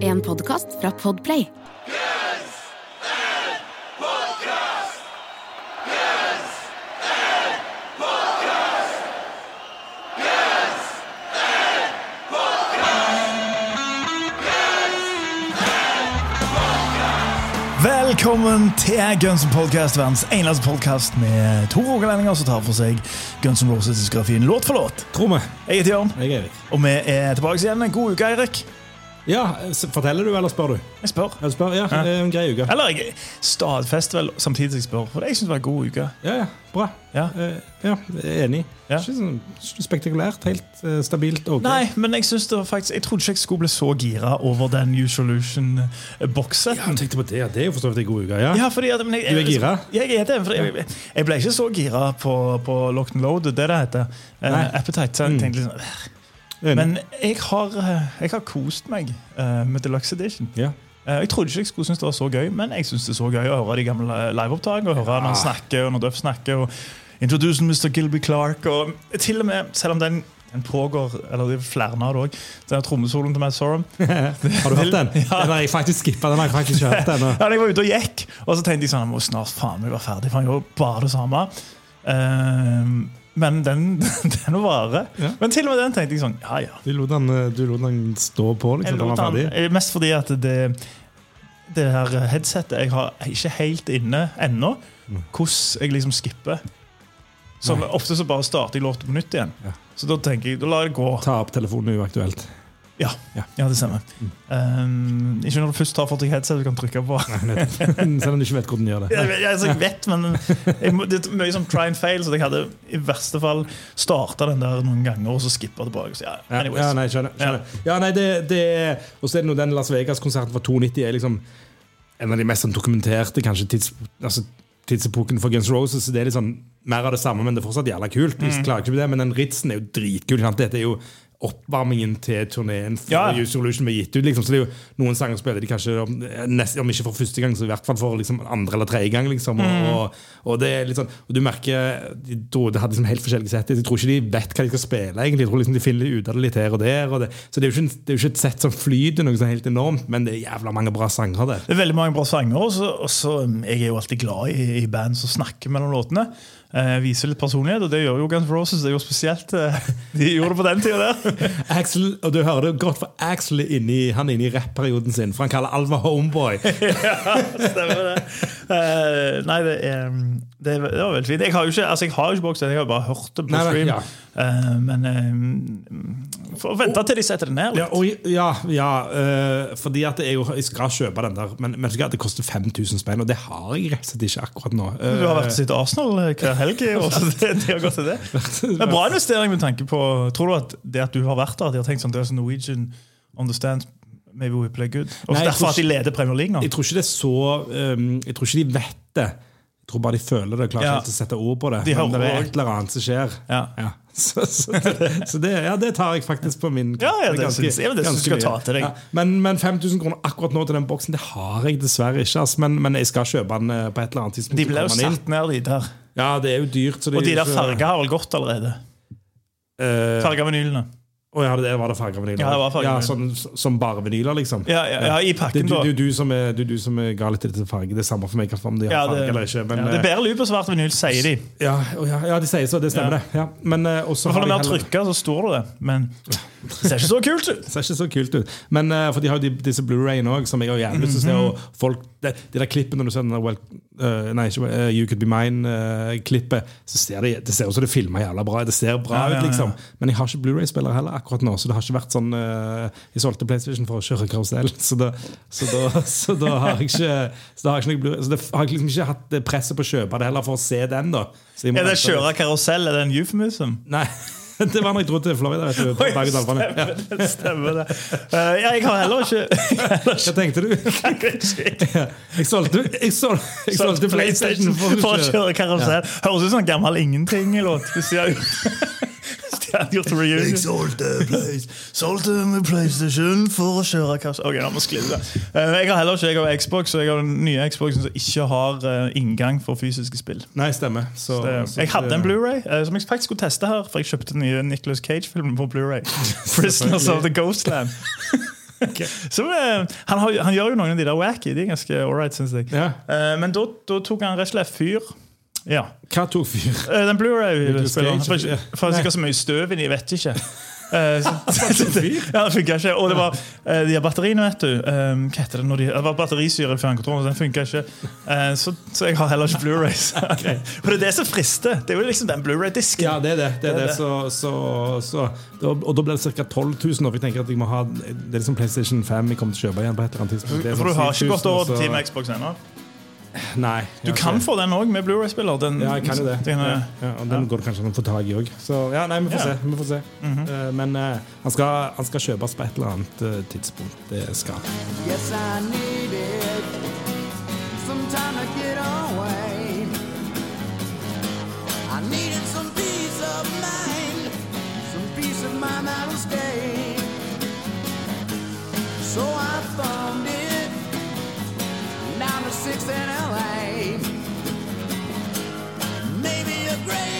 En podkast fra Podplay. Velkommen til Guns N' Podcast, verdens eneste podkast med to rogalendinger som tar for seg Guns N' Roses-diskografien låt for låt. Tror vi. Jeg heter Jørn, Jeg er Erik. og vi er tilbake igjen. En god uke, Eirik. Ja, Forteller du, eller spør du? Jeg spør. Jeg spør, ja, det er en grei uke. Eller jeg stadfester vel samtidig som jeg spør, for jeg syns det var en god uke. Ja, ja, bra. Ja. Eh, ja, jeg enig. Ja. Ikke sånn spektakulært. Helt eh, stabilt. Okay. Nei, men jeg synes det var faktisk Jeg trodde ikke jeg skulle bli så gira over den New Solution-bokssetten. Ja, jeg tenkte på det. ja, Det er jo for så vidt en god uke. Ja. Ja, fordi jeg, Du er gira? Jeg det. For jeg, jeg ble ikke så gira på, på Locked and Loaded, det det heter. Eh, Nei. Appetite. Så jeg Mm. tenkte liksom. Men jeg har, eh, jeg har kost meg eh, med Deluxe Edition. ja. Eh, Jeg trodde ikke jeg skulle synes det var så gøy, men jeg synes det er så gøy å høre de gamle liveopptakene. Og høre når han snakker, og når Duff snakker, og Introduce Mr. Gilby Clark. Og til og med, selv om den, den pågår, eller det er flere av det òg, den trommesoloen til Matt Sorum Har du hørt den? Ja. Den har jeg faktisk skippa. Den har jeg faktisk ikke hørt ennå. Ja, jeg var ute og gikk, og så tenkte jeg sånn Jeg må snart faen meg være ferdig, for han gjør bare det samme. Eh, men den, den varer. Ja. Men til og med den tenkte jeg sånn Ja, ja. Du lot den, eh, du lot den stå på liksom, den var ferdig? eh, mest fordi at det, det her headsetet Jeg har ikke helt inne ennå Mm. hvordan jeg liksom skipper. Så Nei. Ofte så bare starter jeg låten på nytt igjen. Ja. Så da tenker jeg, da lar jeg det gå. Ta opp telefonen uaktuelt. Ja, Ja. ja det stemmer. Um, ikke når du først tar for deg headset du kan trykke på. Nei. Selv om du ikke vet hvordan du gjør det. Jeg, jeg, altså, jeg vet, men jeg, det er mye som try and fail, så jeg hadde i verste fall starta den der noen ganger og så skippa tilbake. Så, ja, Ja, anyways. ja, nei, skjønner. skjønner. Ja, nei, det, det Og så er det nå den Las Vegas-konserten fra 92 er liksom en av de mest sånn dokumenterte kanskje tids, altså, tidsepoken for Guns Roses. så Det er litt sånn mer av det samme, men det er fortsatt jævla kult. Mm. Jeg klager ikke på det, Men den ritsen er jo dritkul. Sant? Dette er jo oppvarmingen til turneen Ja. Solution ble gitt ut. Liksom. Så det er jo Noen sanger spiller de kanskje om, nest, om ikke for første gang, så i hvert fall for liksom, andre eller tredje gang. Liksom. Mm. Og, og det er litt sånn Og du merker de, de hadde liksom helt forskjellige sett. Jeg tror ikke de vet hva de skal spille. egentlig Jeg tror liksom De finner ut av det litt her og der. Og det, så det er, jo ikke, det er jo ikke et sett som flyter noe sånn helt enormt, men det er jævla mange bra sanger der. Det er veldig mange bra sanger. Og så, er Jeg er jo alltid glad i, i band som snakker mellom låtene. Eh, viser litt personlighet, og det gjør jo Guns Roses. Det er jo spesielt eh, De gjorde det på den tida der. Axel, og du hører det godt for Axel er inne i, han er inne i rapperioden sin, for han kaller Alva Homeboy. ja, stemmer det. Eh, nei, det, er, um, det, det var veldig fint. Jeg har jo ikke, altså, jeg har jo ikke boksen, jeg har bare hørt det på Nei, stream. ja. Uh, men uh, Får vente til de setter det ned Ja, og, ja, ja uh, fordi at er jeg skal kjøpe den der, men, men det koster 5000 spenn, og det har jeg rett og slett ikke akkurat nå. Du har vært og sett Arsenal eh, hver helg i år, så det, det har gått til det. Men Bra investering med tanke på Tror du at det at du har vært der, at de har tenkt sånn There's Norwegian stand Maybe we play good? Og derfor at de leder Premier League nå? Jeg tror ikke det er så um, Jeg tror ikke de vet det. Jeg tror bare de føler det. og Klarer Ja. ikke å sette ord på det. De men det er et eller annet som skjer. Ja. Ja. Så, så, det, så det, ja, det tar jeg faktisk på min Ja, det ganske- synes jeg, det synes jeg skal ta til deg. Men, men 5000 kroner akkurat nå til den boksen, det har jeg dessverre ikke. Altså, Men, men jeg skal kjøpe den eh, på et eller annet tidspunkt. De ble jo satt ned, de der. Ja, det er jo dyrt. Det Og de er der fargene har vel gått allerede? Uh, Farga Å ja, det var det fargevinyler? Ja, det var ja, sånn, som bare vinyler, liksom? Ja, ja, ja, i pakken, er du, da. du, som er, du, du som er gal litt til farget. Det er samme for meg om de har Ja, farge eller ikke. Men, ja, det er eh, bedre lyd på svart vinyl, sier de. ja, ja, ja, de sier så. Det stemmer, Ja. det. Ja. Men eh, også For har det de mer trykka, så står det det. Men det ser ikke så kult ut. Det ser ikke så kult ut. Men eh, for de har jo disse Blu-rayene òg, som jeg har jævlig lyst til å se. Mhm. Og folk, de, de der klippene når du ser den der well, eh, Nei, ikke uh, You Could Be Mine-klippet, så ser det, det ser ut som det filmer jævla bra. Det ser bra Ja, ja, ja. ut, liksom. Men jeg har ikke Blu-ray-spiller heller akkurat nå, så det har ikke vært sånn eh, Jeg solgte PlayStation for å kjøre karusell, så da, så da, så da har jeg ikke Så da har jeg ikke Så det har jeg liksom ikke hatt presset på å kjøpe det heller for å se den, da. Er det kjøre karusell? Er det en euphemism? Nei. Det var når jeg dro til Florida. vet du, på berg-og-dal-bane. Ja. det. Stemmer det. Uh, ja, jeg har heller ikke, Hva tenkte du? Jeg solgte, jeg solgte, jeg solgte PlayStation for, for å kjøre karusell. Høres ut som en gammel ingenting-låt. Gjort reunion. Jeg solgte, place, solgte med PlayStation for å kjøre kasse. Ok, nå må vi skli det. Eh, Jeg har heller ikke jeg har Xbox, og jeg har den nye Xboxen som ikke har eh, inngang for fysiske spill. Nei, stemmer. Så, så jeg hadde en Blu-ray eh, som jeg faktisk skulle teste her, for jeg kjøpte den nye Nicolas Cage-filmen på Blu-ray. 'Prisoners of the Ghostland'. Som, uh, han, har, han gjør jo noen av de der wacky. De er ganske ålreit, syns jeg. Ja. Uh, men da tok han rett og slett fyr. Ja. Hva tok fyr? Eh, Den Blu-ray-spilleren. For Nei. så mye støv inni, vet ikke. Eh, ja, det funka ikke. Og det var eh, de batteriene, vet du. Um, hva heter det når de, det var batterisyre i fjernkontrollen, så den funka ikke. Uh, så, så jeg har heller ikke Blu-rays. For det er det som frister. Det er jo liksom den Blu-ray-disken. Ja, det er det. det, er Det. Så, så, så, og da blir det ca. 12 000. Og vi tenker at jeg må ha, det er liksom PlayStation 5 vi kommer til å kjøpe igjen. på et eller annet tidspunkt For du sånn har ikke gått over til Team Xbox ennå? Nei. Du kan få den òg med Blu-ray-spiller. Ja, jeg kan jo det. den, eh, Ja, ja, og den går det kanskje an å få tak i òg. Så ja, nei, vi får Ja. se. Vi får se. Eh, Men uh, han, skal, han skal kjøpes på et eller annet uh, tidspunkt. Det skal. Yes, I needed some time to get away. I needed some peace of mind, some peace of mind that'll stay. So I found it down to 6th and LA. Maybe a greyhound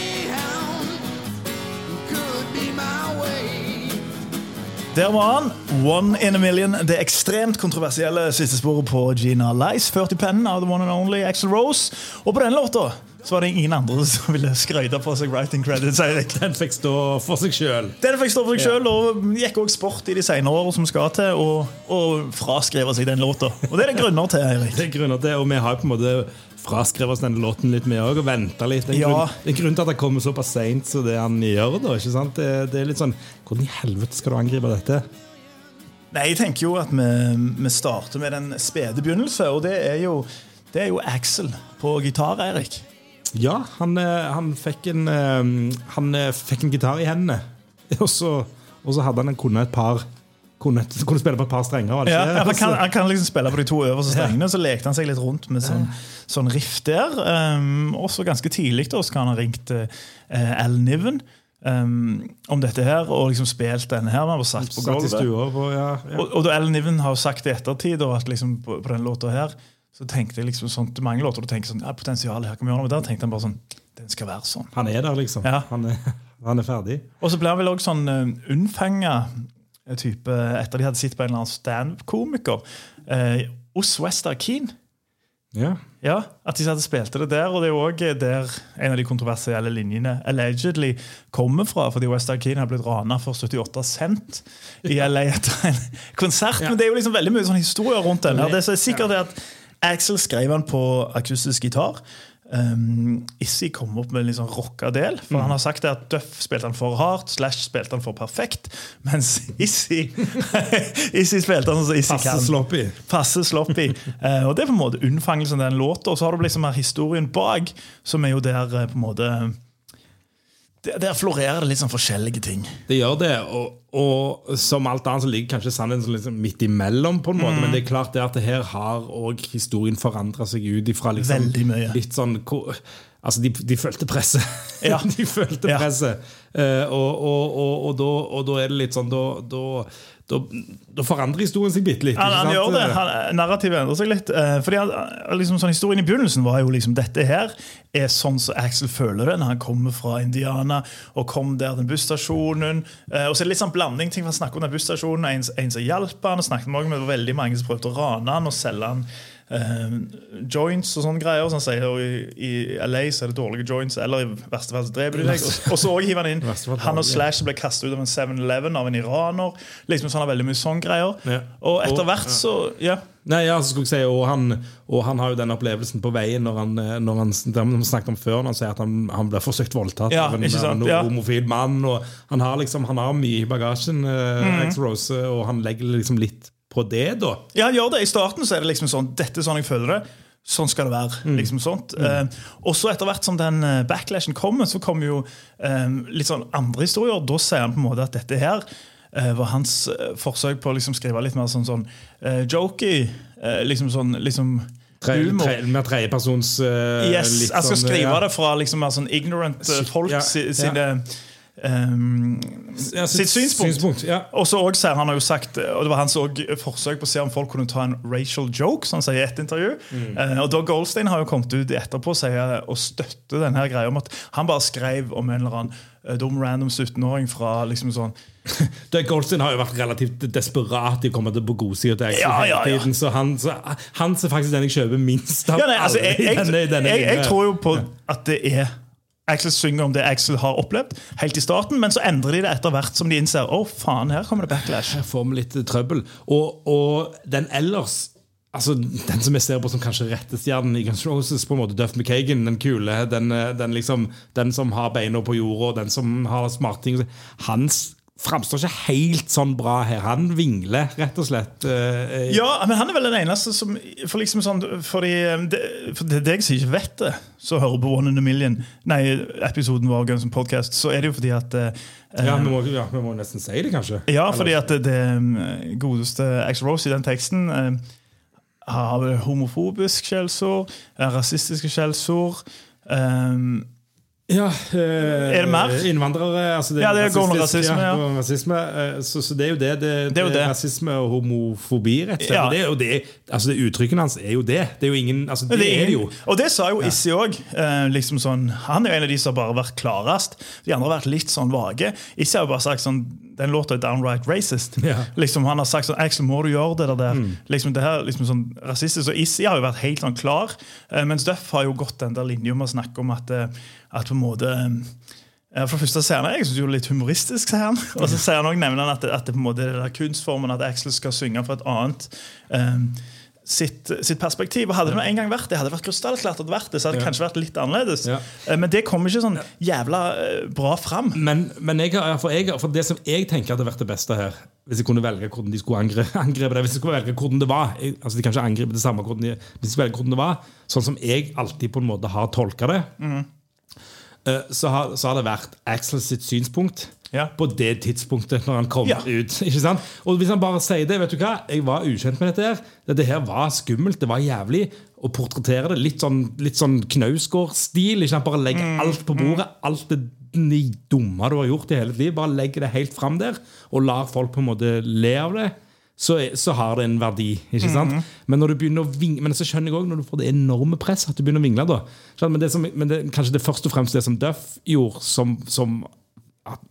Der var han. One in a million. Det ekstremt kontroversielle siste sporet på Gina Lice. 40 pennen av the one and only Axel Rose. Og på den låta så var det ingen andre som ville skryte på seg writing credits. Erik. Den fikk stå for seg sjøl. Den fikk stå for seg sjøl, og gikk også sport i de senere år som skal til, og, og fraskrive seg den låta. Og det er det grunner til, Eirik. Det er grunner til, og vi har på en måte fraskrevet oss denne låten litt, vi òg, og venta litt. Det er, Ja. grunn, det er grunnen til at det kommer såpass seint som det han gjør. da, ikke sant? Det, det er litt sånn Hvordan i helvete skal du angripe dette? Nei, jeg tenker jo at vi, vi starter med den spede begynnelse, og det er jo, det er jo Axel på gitar, Eirik. Ja, han, eh, han, fikk en, eh, han eh, fikk en gitar i hendene, og så, og så hadde han en, kunne et par kunne, kunne spille på et par strenger. Var det Ja, han, kan, han kan liksom spille på de to øverste strengene, så lekte han seg litt rundt med sånn, sånn riff der. Um, også ganske tidlig da, så kan han ha ringt uh, Al Niven um, om dette her, og liksom spilt denne her. Han var satt på gulvet. ja, ja. Og, og da Al Niven har jo sagt i ettertid da, at liksom på, på denne låta her, så tenkte jeg liksom sånn, til mange låter du tenker sånn, ja, potensialet her kan vi gjøre noe, med. der tenkte han bare sånn, den skal være sånn. Han er der, liksom. Ja. Han, er, han er ferdig. Og så ble han vel også sånn uh, unnfanga type etter de hadde sett på en eller annen standup-komiker uh, hos Westar Keen. Ja. Ja, At de hadde spilt det der, og det er jo også der en av de kontroversielle linjene allegedly kommer fra. Fordi West Keen har blitt rana for 78 cent i LA etter en konsert. Ja. Men det er jo liksom veldig mye sånn historier rundt den. her. Det er sikkert det at Axel skrev han på akustisk gitar. Um, Issy kom opp med en litt sånn rocka del. For han har sagt det at Duff spilte han for hardt, Slash spilte han for perfekt. Mens Issy Issy spilte han som Issy Passe kan. sloppy. Passe sloppy. Eh, og det er på en måte unnfangelsen av den låta. Og så har du liksom her historien bak, som er jo der uh, på en måte Der, florerer det litt sånn forskjellige ting. Det gjør det, og, og som alt annet så ligger kanskje sannheten liksom midt imellom, på en måte, men det er klart det at det her har òg historien forandra seg ut ifra liksom, Veldig mye. litt sånn Altså, de, de følte presset. Ja. de følte presset. Og, og, og, og, da, og da er det litt sånn Da, da, da, da forandrer historien seg bitte litt. Han, han gjør det. Han, narrativet endrer seg litt. eh, fordi han, liksom sånn Historien i begynnelsen var jo liksom dette her er sånn som Axel føler det når han kommer fra Indiana og kom der til busstasjonen. eh, og så er det litt sånn blanding ting han snakker om den busstasjonen. En, en som hjalp han, og snakket med, med veldig mange som prøvde å rane han og selge han eh, joints og sånne greier. Så han sier i, i LA så er det dårlige joints, eller i verste fall så dreper de deg. Og, så hiver han inn han og. Slash ble kastet ut av en 7-Eleven av en iraner. Liksom så han har veldig mye sånne greier. Ja. Og etter hvert så ja. Nei, ja, så skulle jeg si, og han, og han har jo den opplevelsen på veien når han, eh, når han har snakket om før, når han sier at han, han ble forsøkt voldtatt Ja, av en, sant? en Ja. homofil mann. Og han har liksom, han har mye i bagasjen, uh, Mhm. X-Rose, og han legger liksom litt på det, da. ja, han gjør det. I starten så er det liksom sånn Dette er sånn jeg føler det. Sånn skal det være. Mm. liksom sånt. Eh, og så etter hvert som den eh, backlashen kommer, så kommer jo eh, litt sånn andre historier. Da sier han på en måte at dette her eh, var hans eh, forsøk på å liksom skrive litt mer sånn, sånn eh, jokey. liksom sånn liksom Tre, tre, med tredjepersons uh, Yes, jeg skal sånn, skrive ja. det fra liksom mer sånn ignorant uh, folk Ja, sine ja. Ehm, Ja, sitt synspunkt. ja. Og så også han har jo sagt Og det var hans forsøk på å se om folk kunne ta en racial joke, som han sier i et intervju. Mm. Uh, og Doug Goldstein har jo kommet ut etterpå og, sier, og støtter denne her greia om at han bare skrev om en eller annen eh, dum random 17-åring fra liksom sånn Doug Goldstein har jo vært relativt desperat i å komme til på godsida til Ja, ja, ja. så han, så han er faktisk den jeg kjøper minst av Ja, nei, altså, jeg, alle jeg, denne- denne jeg, jeg tror jo på at det er Axel synger om det Axel har opplevd, helt i starten, men så endrer de det etter hvert som de innser å faen, her kommer det backlash. Her får vi litt trøbbel. Og, og den ellers Altså, Den som jeg ser på som kanskje rettestjernen i Guns Roses, på en måte Duff McKagan, den kule, den, eh, den, liksom, den som har beina på jorda, den som har smarting ting Han s- framstår ikke helt sånn bra her. Han vingler, rett og slett. eh, Ja, men han er vel den eneste som For liksom sånn fordi, det, for det er deg som ikke vet det, så hører på One in a Million, nei, episoden vår Guns Podcast, så er det jo fordi at eh, ja, vi må, ja, vi må nesten si det, kanskje. Ja, fordi at det, det eh, godeste Axel Rose i den teksten eh, har homofobisk skjellsord, eh, rasistiske skjellsord. eh, Ja, eh, Er det mer? Innvandrere. Altså Ja, det går under rasisme, ja. ja. rasisme eh, så, så det er jo det. Det, Det er jo det. Rasisme og homofobi, rett og slett. Ja. Det, jo det, altså det Uttrykkene hans er jo det. Det er jo ingen altså det, er det jo. Og det sa jo Issi òg. liksom sånn, han er jo en av de som har bare vært klarest. De andre har vært litt sånn vage. Issi har jo bare sagt sånn Den låta er downright racist. Yeah. Liksom Han har sagt sånn Axel, må du gjøre det der? Mm. Liksom det her, liksom sånn rasistisk. Så Issi har jo vært helt sånn klar. eh, mens Duff har jo gått den der linja med å snakke om at, eh, at på en måte eh, for første sier han, Jeg synes det er jo litt humoristisk, sier han. Og så sier han også, nevner han at, at det på en måte er den der kunstformen at Axel skal synge for et annet eh, sitt, sitt perspektiv. Og Hadde det en gang vært det, hadde det vært krystallklart at det vært det, så hadde det Ja. kanskje vært litt annerledes. Ja. Eh, Men det kommer ikke sånn jævla eh, bra fram. Men, men jeg, for, jeg, for det som jeg tenker hadde vært det beste her Hvis jeg kunne velge hvordan de skulle angre, angripe det Hvis jeg skulle velge hvordan det var jeg, Altså De kan ikke angripe det samme hvordan de, Hvis jeg skulle velge hvordan det var Sånn som jeg alltid på en måte har tolket det mm. så, har, så har det vært Axel sitt synspunkt Ja. På det tidspunktet Når han kom Ja. ut Ikke sant? Og hvis han bare sier det Vet du hva, jeg var ukjent med dette her Dette her var skummelt, det var jævlig Å portrettere det litt sånn, litt sånn Knausgård-stil Ikke sant, bare legge alt på bordet Alt det ni dumme du har gjort i hele ditt liv Bare legge det helt frem der Og lar folk på en måte le av det så, så har det en verdi. ikke sant? Men når du begynner å vingle, men så skjønner jeg også når du får det enorme presset at du begynner å vingle. da. Men, det som, men det, kanskje det først og fremst det som Duff gjorde, som, som,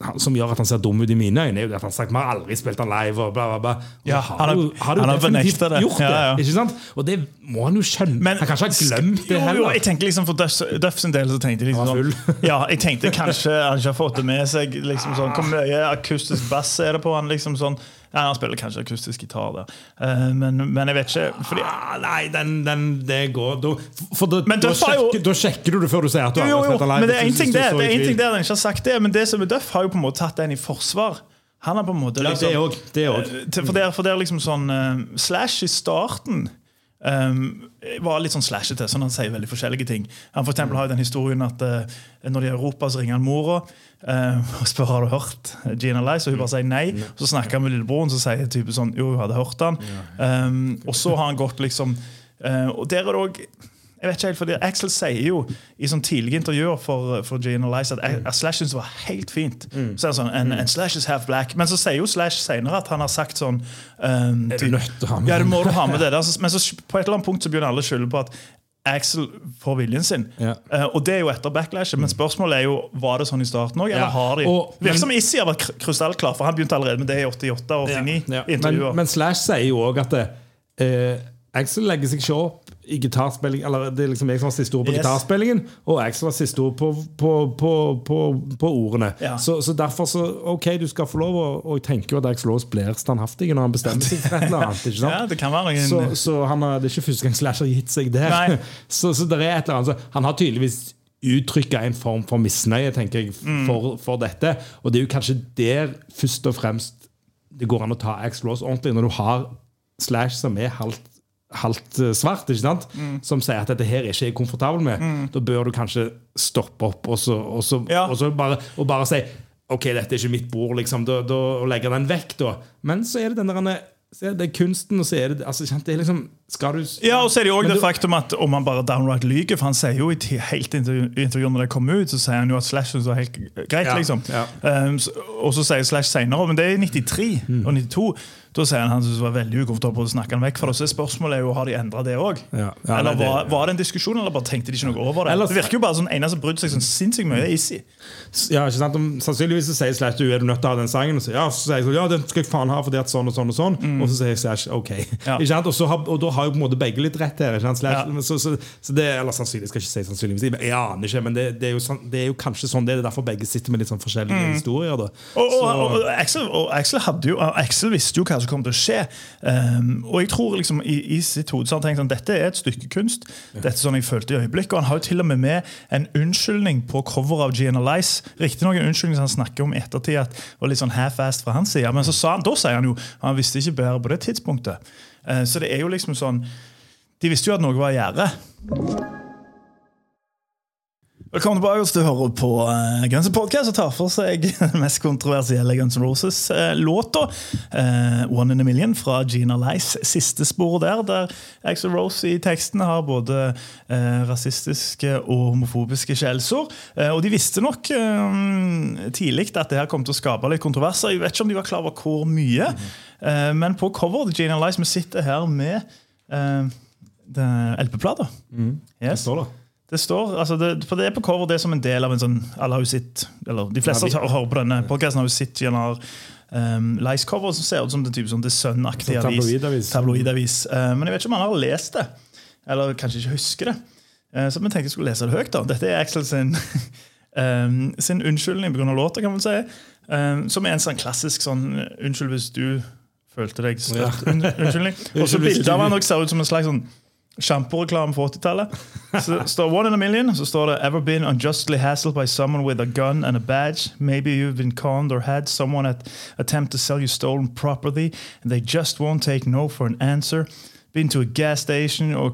han- som gjør at han ser dum ut i mine øyne, er jo at han har sagt vi har aldri spilt han live. og bla bla bla. Og Ja, har han har- har han har det. gjort det. Ja, ja. ikke sant? Og det må han jo skjønne. Men- han kan ikke ha glemt det heller. Jo, jo, jeg tenker liksom For Duff, Duff sin del så tenkte jeg liksom sånn, Ja, jeg tenkte kanskje han ikke har fått det med seg. liksom sånn, Hvor mye akustisk bass er det på han? liksom sånn ja, Han spiller kanskje akustisk gitar der, Eh, men, men jeg vet ikke. fordi Ah, nei, den, den, det går da, For da, Men da, har jo- sjekker, da sjekker du det før du sier at du Jo, jo, har spilt live. men det er én ting der, det er en ting der den ikke har sagt det, men det som er Duff, har jo på en måte tatt den i forsvar. Han har på en måte liksom, òg. Det òg. Eh, er- for det er liksom sånn uh, Slash i starten um, var litt sånn slashete, sånn han sier veldig forskjellige ting. Han for har jo den historien at uh, når de er i Europa, så ringer han mora uh, og spør har du hørt Gina Lice, og hun bare sier nei. Så snakker han med lillebroren, så sier type sånn jo, hun hadde hørt han. Um, og så har han gått liksom uh, Og der er det òg jeg vet ikke helt, fordi Axel sier jo i sånn tidlige intervjuer for, for Gina Lice at, mm. Slash syntes det var helt fint. Så er det sånn, and, and Slash is half black Men så sier jo Slash senere at han har sagt sånn um, Er du nødt til å ha med Ja, det må du ha med det. der. Men så på et eller annet punkt så begynner alle å skylde på at Axel får viljen sin. Ja. Uh, og det er jo etter backlashet. Men spørsmålet er jo var det sånn i starten òg, eller Ja. Og- Virker som Issi har vært kry- krystallklar, for han begynte allerede med det i 88 og 89. Ja. intervjuer. Men, men Slash sier jo òg at eh, Axel legger seg ikke opp i gitarspilling Eller det er liksom jeg som har siste ord på Yes. gitarspillingen, og Axel har siste ord på, på, på, på, på ordene. Ja. Så, så derfor så OK, du skal få lov, og, og jeg tenker jo at Axel Aas blir standhaftig når han bestemmer seg for et eller annet. ikke sant? Ja, det kan være en... Så, så han har, det er ikke første gang Slash har gitt seg der. Så, så det er et eller annet så Han har tydeligvis uttrykke en form for misnøye tenker jeg, Mm. for, for dette. Og det er jo kanskje der først og fremst det går an å ta Axl Rose ordentlig, når du har Slash som er halvt halvt eh, svart, ikke sant? Mm. som sier at dette her er ikke jeg komfortabel med, da bør du kanskje stoppe opp og så, og så, Ja. og så bare, og bare si OK, dette er ikke mitt bord, liksom, da, da, og legge den vekk. da. Men så er det den der er det kunsten, og så er det altså, det er liksom Skal du Ja, og så er det jo også det faktum at om han bare downright lyver, for han sier jo i helt intervjuet når det kom ut, så sier han jo at Slash var helt greit, Ja, liksom. ja. Um, og så sier Slash senere, men det er i 93 Mm. og 92, da sier han han syntes det var veldig ukomfortabelt å snakke han vekk fra det. Så spørsmålet er jo, har de endret det også? Ja. Ja, eller var, var det en diskusjon, eller bare tenkte de ikke noe over det? Ellers- det virker jo bare som en som brydde seg sånn sinnssykt mye, er Ja, ikke sant? Om, sannsynligvis så sier Slash du er du nødt til å ha den sangen. Og så, ja, så sier jeg sånn, ja, den skal jeg faen ha fordi at sånn og sånn og sånn. Og så sier Slash ok. Mm. Ja. Ikke sant? Og, så har, og da har jo på en måte begge litt rett her. Ikke sant? Slash, Ja. så, så, så det, eller sannsynligvis, skal ikke si sannsynligvis, jeg- aner ikke, men det, det, er jo sånn, det er jo kanskje sånn det er. Er derfor begge sitter med litt sånn forskjellige historier. Da. Mm. Og, og, og, Axel, og Axel, jo, Axel visste jo hva som kommer til å skje. Um, og jeg tror liksom i, i sitt hode så har han tenkt sånn, dette er et stykke kunst. Dette er sånn jeg følte i øyeblikket. Og han har jo til og med med en unnskyldning på cover av Gianalize. Riktignok en unnskyldning som han snakker om i ettertid at var litt sånn half-assed fra hans side. Men så sa han, da sier han jo han visste ikke bedre på det tidspunktet. Uh, så det er jo liksom sånn De visste jo at noe var i gjære. Velkommen tilbake til å høre på uh, Guns N' Podcast og tar for seg den mest kontroversielle Guns N' Roses-låta. One in a Million fra Gina Lice. Siste spor der, der Axel Rose i teksten har både eh, rasistiske og homofobiske skjellsord. Eh, og de visste nok eh, tidlig at det her kom til å skape litt kontroverser. Jeg vet ikke om de var klar over hvor mye, eh, men på cover til Gina Lice Vi sitter her med LP-plata. Det Yes. står det. Det står, altså det, for det er på cover det er som en del av en sånn Alle har jo sitt, eller De fleste Ja, som hører på denne podcasten har jo sett gjerne um, Lice-cover som ser ut som det type sånn The Sun-aktig Sånn avis. tabloidavis. Tabloidavis. Eh, men jeg vet ikke om han har lest det. Eller kanskje ikke husker det. Uh, så vi tenkte jeg skulle lese det høyt. da. Dette er Axel sin, um, sin unnskyldning pga. låta, kan man si. Um, som er en sånn klassisk sånn Unnskyld hvis du følte deg støtt. un- Unnskyldning. Og så bildet av han også ser ut som en slags sånn Sjamporeklame fra 80-tallet. Så står One in a million. Så står det Ever been unjustly hassled by someone with a gun and a badge? Maybe you've been conned or had someone at attempt to sell you stolen property, and they just won't take no for an answer. Been to a gas station or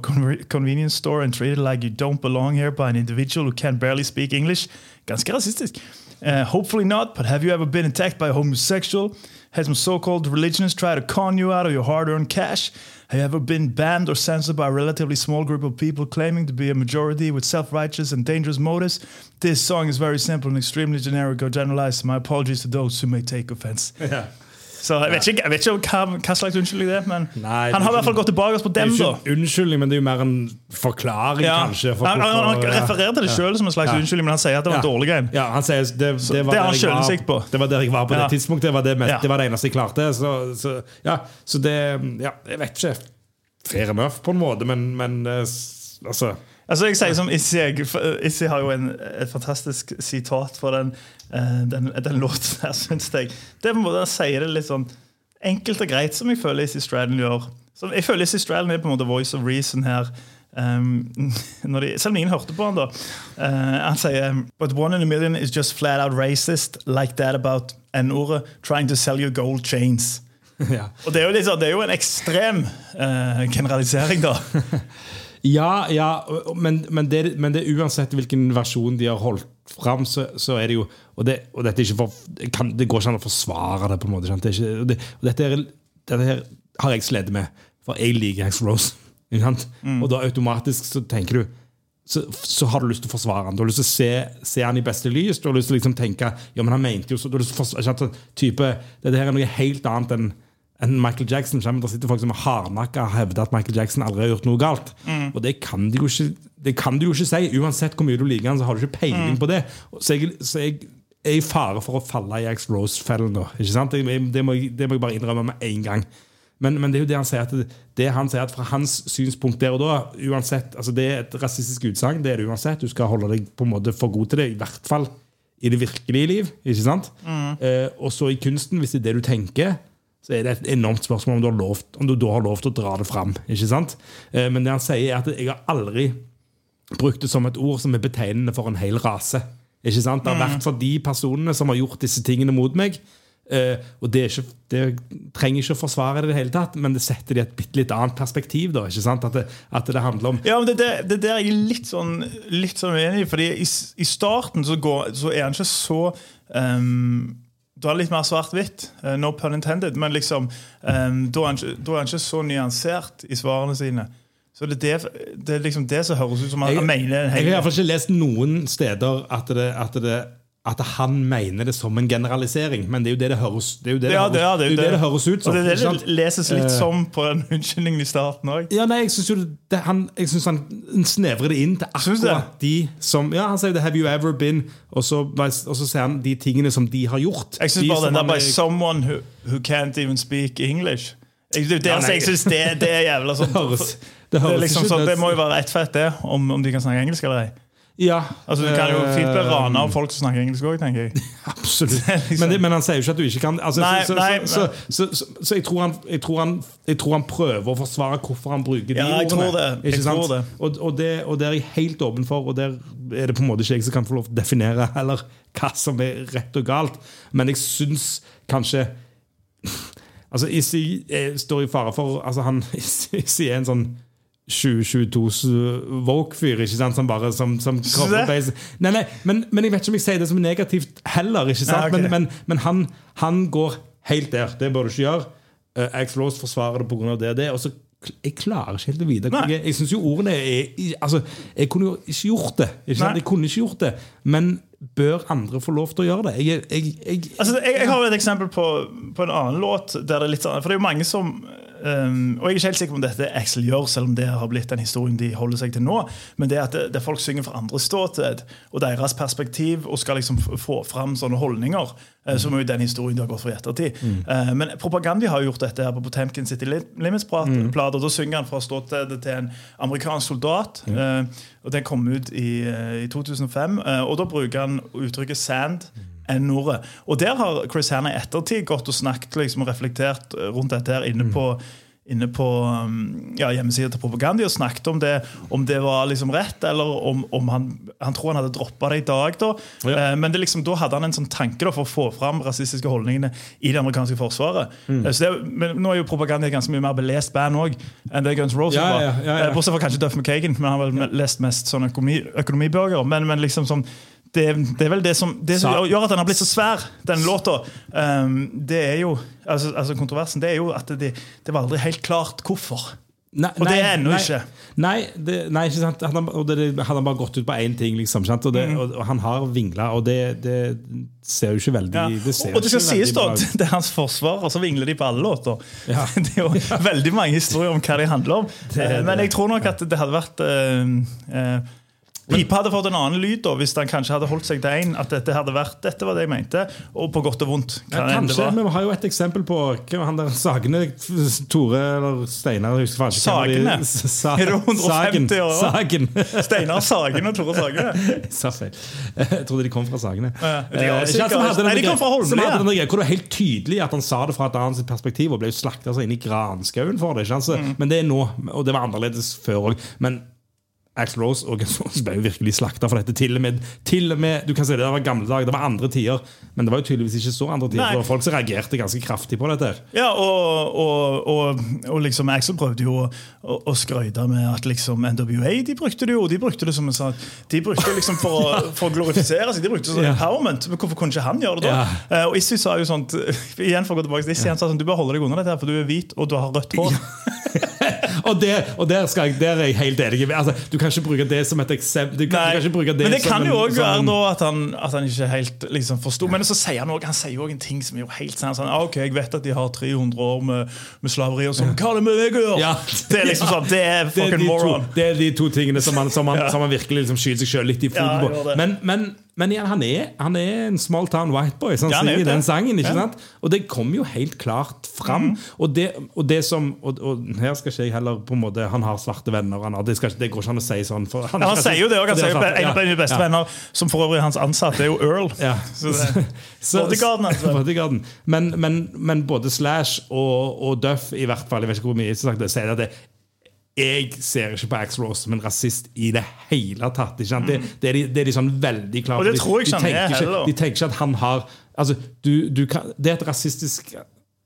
convenience store and treated like you don't belong here by an individual who can barely speak English. Ganske rasistisk. Uh, hopefully not, but have you ever been attacked by a homosexual? Had some so-called religionists try to con you out of your hard-earned cash? Have you ever been banned or censored by a relatively small group of people claiming to be a majority with self-righteous and dangerous motives? This song is very simple and extremely generic or generalized. My apologies to those who may take offense. Ja. Så jeg vet ikke, jeg vet ikke hva, hva slags unnskyldning det er, men Nei, han har i hvert fall gått tilbake på dem, da. unnskyldning, men det er jo mer en forklaring, Ja. kanskje. for han, han, han refererer til det sjøl som en slags unnskyldning, men han sier at det var en dårlig en. Ja, han sier det, det, var det har han jeg var- på. Det var der jeg var på det tidspunktet. Det var det, mest, det var det eneste jeg klarte. Så, så, ja, så det Ja, jeg vet ikke. Fair enough, på en måte, men, men eh, altså Altså jeg sier som Issi, Issi har jo en, et fantastisk sitat for den, eh, den, den låten her, syns jeg. Det på en måte, Han sier det litt sånn enkelt og greit, som jeg føler Issi Stradlen gjør. Så jeg føler Issi Stradlen er på en måte voice of reason her. Um, de, selv om ingen hørte på han da. Uh, han sier But one in a million is just flat out racist, like that about N-ordet, trying to sell you gold chains. ja. Og det er jo, sånn, det er jo en ekstrem uh, generalisering, da. Ja, ja men, men, det, men det uansett hvilken versjon de har holdt fram, så, så er det jo Og, det, og dette ikke for, kan, det går ikke an å forsvare det. på en måte? Det ikke, og det, og dette, er, dette her har jeg slitt med, for jeg liker Hex Rose. Sant? Og da automatisk så tenker du så, så har du lyst til å forsvare han. Du har lyst til å se, se han i beste lys. Du har lyst til å liksom tenke ja, men han mente jo så, du har lyst til å forsvare, type, Dette her er noe helt annet enn enn Michael Jackson. Kommer? Det sitter folk som har hardnakka hevder at Michael Jackson aldri har gjort noe galt. Og det kan, de jo ikke, det kan de jo ikke si. Uansett hvor mye du liker han, så har du ikke peiling på det. Så jeg, så jeg er i fare for å falle i Ax Rose-fellen nå. ikke sant? Det må, jeg, det må jeg bare innrømme med en gang. Men, men det er jo det han sier at, det han sier at fra hans synspunkt der og da uansett, altså Det er et rasistisk utsagn. Det er det uansett. Du skal holde deg på en måte for god til det, i hvert fall i det virkelige liv. ikke sant? Eh, og så i kunsten, hvis det er det du tenker, så er det et enormt spørsmål om du, har lov, om du da har lov til å dra det fram. ikke sant? Eh, men det han sier, er at jeg har aldri brukt det som et ord som er betegnende for en hel rase. Ikke sant? Det har vært for de personene som har gjort disse tingene mot meg. Eh, og det, er ikke, det trenger ikke å forsvare det i det hele tatt, men det setter det i et bitte litt annet perspektiv. da, ikke sant? At det, at det handler om Ja, men det, det, det der er jeg litt sånn, litt sånn uenig i. fordi i, i starten så, går, så er han ikke så ehm, da er det litt mer svart-hvitt. eh, no pun intended. Men liksom, um, da, er han, ikke- da er han ikke så nyansert i svarene sine. Så det er det, det, er liksom det som høres ut som han Jeg- mener Jeg har i hvert fall ikke lest noen steder at, det, at, det, at han mener det som en generalisering, men det er jo det det høres, det det Ja, det, ja, det, høres ut som. Og det er det det leses litt Eh, som på den unnskyldningen i starten òg. Ja, nei, jeg syns han, han snevrer det inn til akkurat de som Ja, han sier det 'Have you ever been?' Og så, og så sier han de tingene som de har gjort. Jeg syns De bare den der by someone who, who can't even speak English jeg, det, Ja, nei. jeg synes det, er jævla sånn Det høres- det det, høres liksom sånn, det må jo være rettferdig, det, om, om de kan snakke engelsk eller ei. Ja. Altså, du kan jo fint bli eh, rana av folk som snakker engelsk òg, tenker jeg. Absolutt. liksom- men, det, men han sier jo ikke at du ikke kan altså, Nei, så, så, nei, så, så, jeg, tror han, jeg, tror han, jeg tror han prøver å forsvare hvorfor han bruker de Ja, jeg ordene. tror det. Jeg sant? tror det. Og, og, det, og det er jeg helt åpen for, og der er det på en måte ikke jeg som kan få lov til å definere heller hva som er rett og galt. Men jeg syns kanskje Altså, Izzy eh, står i fare for altså han, Issi er en sånn 2022s woke-fyr, ikke sant? Som bare som, som. Nei, nei, men, men jeg vet ikke om jeg sier det som negativt heller. ikke sant? Nei, okay. Men, men, men han, han går helt der. Det bør du ikke gjøre. Uh, Axel Rose forsvarer det pga. det det. og så jeg klarer ikke helt å vite. Jeg, jeg synes jo ordene er altså, Jeg kunne jo ikke gjort det. Ikke. Jeg kunne ikke gjort det Men bør andre få lov til å gjøre det? Jeg, jeg, jeg, Altså, har et eksempel på, på en annen låt. Der det er litt sånn, for det er jo mange som um, Og jeg er ikke helt sikker på om dette Axel gjør, selv om det har blitt den historien de holder seg til nå. Men det at det, det folk synger fra andre ståsted og deres perspektiv og skal liksom få fram sånne holdninger, uh, som er jo den historien de har gått for i ettertid. Eh, men Propaganda har jo gjort dette her på Potemkin City Limits-plate. og Da synger han fra ståstedet til en amerikansk soldat. eh, og Den kom ut i, eh, i 2005. eh, og Da bruker han uttrykket 'sand' N-ordet. Og der har Chris Hanna i ettertid gått og snakket liksom, og reflektert eh, rundt dette her inne på inne på um, ja, hjemmesida til Propaganda og snakket om det om det var liksom rett, eller om, om han, han tror han hadde droppa det i dag. da. Ja. Eh, men det liksom, da hadde han en sånn tanke da, for å få fram rasistiske holdningene i det amerikanske forsvaret. Mm. Eh, så det, men Nå er jo Propaganda et ganske mye mer belest band òg enn det Guns Roses Ja, var. Bortsett fra kanskje Duff McKagan, men han har vel lest mest sånn økonomi, økonomibøker. Men, men liksom sånn det, det er vel det som, det som gjør at den har blitt så svær, den låta. Um, det er jo, altså, altså Kontroversen det er jo at det, det var aldri helt klart hvorfor. Nei, Og det er ennå ikke. Nei, det, nei, ikke sant. Han, og det, han har bare gått ut på én ting, liksom. Og, det, Mm. og, og han har vingla, og det, det ser jo ikke veldig Ja. det ser Og det skal sies da, det er hans forsvar, og så vingler de på alle låter. Ja. Det er jo veldig mange historier om hva de handler om. Eh, Men jeg tror nok at det hadde vært øh, eh, Pipe hadde fått en annen lyd da, hvis han kanskje hadde holdt seg til én. At dette hadde vært, dette var det jeg mente, og på godt og vondt. Ja, kanskje, men vi har jo et eksempel på han der Sagene Tore eller Steinar jeg husker ikke Sagene? Sa- Er det 150 år? Sagen. Steinar Sagen og Tore Sagen. Jeg sa feil. Jeg trodde de kom fra Sagene. Ja, de Eh, som hadde Nei, de kom fra Holmlia. Greia, hvor det var helt tydelig at han sa det fra et annet perspektiv og ble slakta inn i granskauen for det. Ikke sant? Mm. Men det er nå, og det var annerledes før òg. Men Axl Rose og Guns Rose ble jo virkelig slakta for dette. Til og, med, til og med, du kan si Det var gamle dager, det var andre tider. Men det var jo tydeligvis ikke så andre tider. Det var folk som reagerte ganske kraftig på dette. Ja, og, og, og, og liksom Axel prøvde jo å, å, å skryte med at liksom NWA de brukte det jo. De brukte det som en sånn De brukte liksom for, for å glorifisere seg. De brukte det som Ja. empowerment. Men hvorfor kunne ikke han gjøre det da? Ja. Og Issy sa jo sånt Igjen for å gå tilbake til Issy, han sa sånn Du bør holde deg unna dette, her, for du er hvit og du har rødt hår. Og, det, og der, jeg, der er jeg helt enig. Altså, du kan ikke bruke det som et eksempel. Du kan, du kan det men det kan jo òg være da at han, at han ikke helt liksom forsto. Men så sier han også, han sier også en ting som er jo helt sant. Sånn, ah, ok, Jeg vet at de har 300 år med, med slaveri, og sånn, hva har det med meg å gjøre? Ja. Det er liksom sånn, det er det er, fucking moron. det er de to tingene som han, som han, som han virkelig liksom skyter seg sjøl litt i foten på. Men, men, men igjen, han er, han er en small town white boy som Ja, han jo den sangen. ikke sant? Og det kommer jo helt klart fram. Og, det, og det som og, og her skal ikke jeg heller på en måte Han har svarte venner. Han har, det, skal, det går ikke an å si sånn. For, Ja, han sier jo det òg. Han sier er En av mine beste venner, som for øvrig hans ansatte, er jo Earl. Ja. Så det, Bodyguarden, altså. Bodyguarden. Men, men, men både Slash og, og Duff, i hvert fall, jeg vet ikke hvor mye sier at det, jeg ser ikke på Axl Rose som en rasist i det hele tatt. Ikke sant? Det, det, er de, det er de sånn veldig klare det på. De- ikke de han er tenker heller. De tenker ikke at han har altså, du, du kan, Det er et rasistisk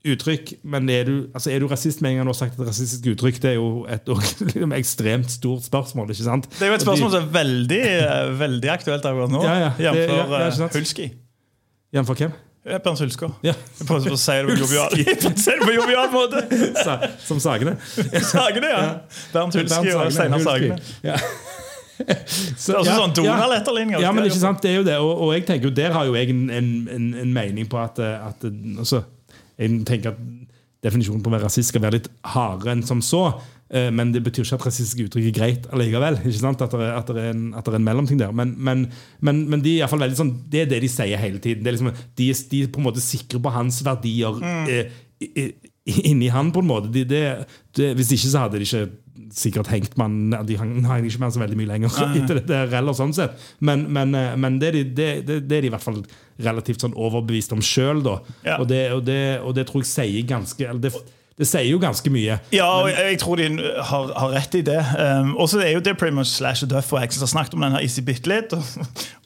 uttrykk, men er du, altså, er du rasist med en gang du har sagt et rasistisk uttrykk? Det er jo et liksom, ekstremt stort spørsmål. ikke sant? det er jo et spørsmål som er veldig, eh, veldig aktuelt akkurat nå. Ja, ja. Det- Jf. ja. Hulski. Jf. hvem? Eh, Bernt Ja. Jeg prøvde å si det på jovial Jeg på jovial måte. Sa- Som Sagene. Sagene, ja. Bernt Hulski og Steinar Sagene. Ja. Så, Det er også ja, sånn Donald-etterligning. Ja, men ikke sant, det er jo det. Og, og jeg tenker jo, der har jo jeg en, en, en, en mening på at, eh, at eh, altså, Jeg tenker at definisjonen på å være rasist skal være litt hardere enn som så. Eh, Men det betyr ikke at rasistiske uttrykk er greit allikevel. ikke sant, At det er, at det er, en, at det er en mellomting der. Men, men, men, men de er veldig sånn, det er det de sier hele tiden. Det liksom, de, de er på en måte sikre på hans verdier eh, i- i- inni han, på en måte. De, det, hvis ikke så hadde de ikke sikkert hengt man De hang hang ikke med han så veldig mye lenger etter det der heller, sånn sett. Men, men, eh, men det, er de, det, det, det er de i hvert fall relativt sånn overbevist om sjøl, da. Ja. Og, det, og, og det tror jeg sier ganske eller det, det sier jo ganske mye. Ja, og jeg, jeg tror de har, har rett i det. Um, og så er jo det pretty much Slash og Duff og Axel har snakket om den her Izzy bitte litt. Og,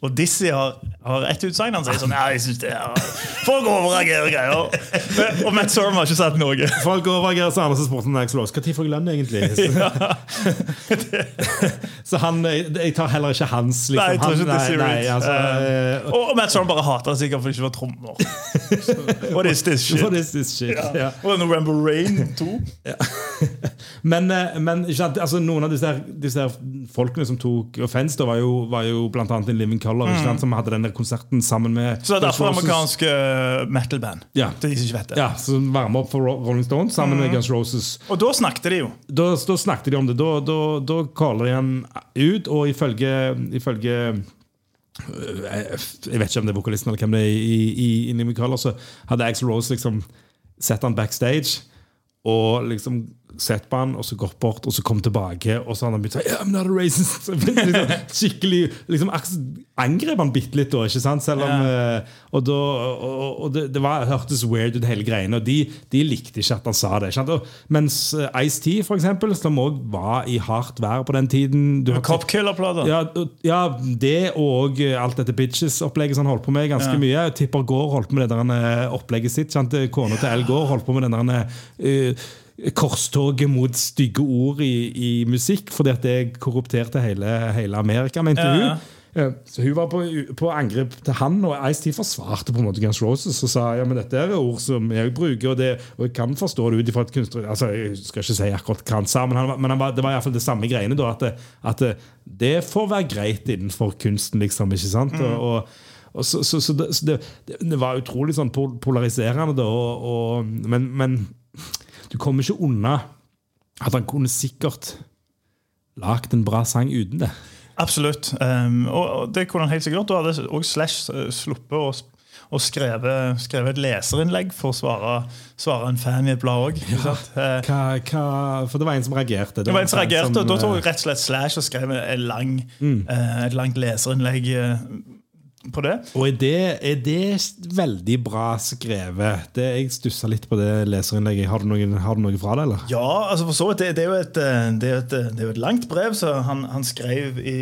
og Dizzy har, har ett utsagn. Han sier sånn Ja, jeg synes det er Folk overreagerer greier. Men- Og Matt Sorum har ikke sagt noe. Folk overreagerer så Anders spurte når jeg slås. Når får jeg lønn, egentlig? så han, jeg tar heller ikke hans. Liksom. Nei, jeg tror ikke han, er nei, altså, Um, og, og Matt Sorum bare hater det sikkert fordi det ikke var trommer. What is this shit? What is this shit? Ja. Og November Rain 2. Men, eh, men altså, noen av disse, disse folkene som tok offense, da, var jo, var jo blant annet in Living Color, ikke sant, som hadde den der konserten sammen med Mm. Så det er derfor amerikanske metal-band. Ja. De som ikke vet det. Ja, som varmer opp for Rolling Stones sammen Mm. med Guns Roses. Og da snakket de jo. Da, da snakket de om det. Da, da, da kaller de han ut, og ifølge, ifølge øh, Jeg vet ikke om det er vokalisten eller hvem det er i, i, i Living så hadde Axel Rose liksom sett han backstage og liksom sett på han, og så gått bort, og så kom tilbake, og så hadde han begynt sånn yeah, I'm not a racist. liksom, skikkelig liksom, Angrep han bitte litt da, ikke sant? Selv om, yeah. og da, og, og det, det var, hørtes weird ut, hele greiene, og de, de likte ikke at han sa det. Og, mens eh, Ice-T, for eksempel, som òg var i hardt vær på den tiden du har- Cop Killer-plater. ja, ja, det og eh, alt dette Bitches-opplegget som han holdt på med ganske yeah. mye. Tipper Gaard holdt på med det der eh, opplegget sitt. Sant? Kona til Al Gaard holdt på med den der eh, korstoget mot stygge ord i, i musikk, fordi at det korrupterte hele, hele Amerika, mente Ja, ja. hun. Eh, Så hun var på, på angrep til han, og Ice-T forsvarte på en måte Guns Roses og sa ja, men dette er ord som jeg bruker, og, det, og jeg kan forstå det ut ifra et kunstner... Altså, jeg skal ikke si akkurat hva han sa, men, han, men han var, det var i hvert fall det samme greiene. da, At, at det, det får være greit innenfor kunsten, liksom. ikke sant? Og, og, og så, så, så, det, så det, det var utrolig sånn polariserende, da, og, og, men, men du kommer ikke unna at han kunne sikkert lagd en bra sang uten det. Absolutt. Um, og, det kunne han helt sikkert. Da hadde òg Slash eh, sluppet å og skrevet, skrevet et leserinnlegg for å svare, svare en fan i et blad òg. Hva, hva, for det var en som reagerte. Det var en som reagerte, og da tok eh, rett og slett Slash og skrev et, lang, Mm. eh, et langt leserinnlegg eh, på det. Og er det, er det veldig bra skrevet? Det, jeg stussa litt på det leserinnlegget. Har du noe, har du noe fra det, eller? Ja, altså for så vidt. Det, det, er jo et, eh, det, er et, det er jo et langt brev så han, han skrev i,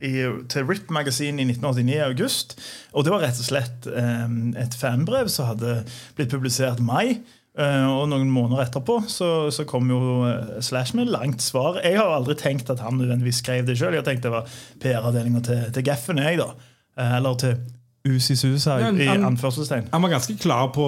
i, til RIP Magasin i 1989 i august. Og det var rett og slett eh, et fanbrev som hadde blitt publisert mai. Eh, og noen måneder etterpå så, så kom jo eh, Slash med langt svar. Jeg har aldri tenkt at han nødvendigvis skrev det sjøl. Jeg har tenkt det var PR-avdelinga til, til Geffen, jeg, da. Eh, eller til her i anførselstegn. Han var ganske klar på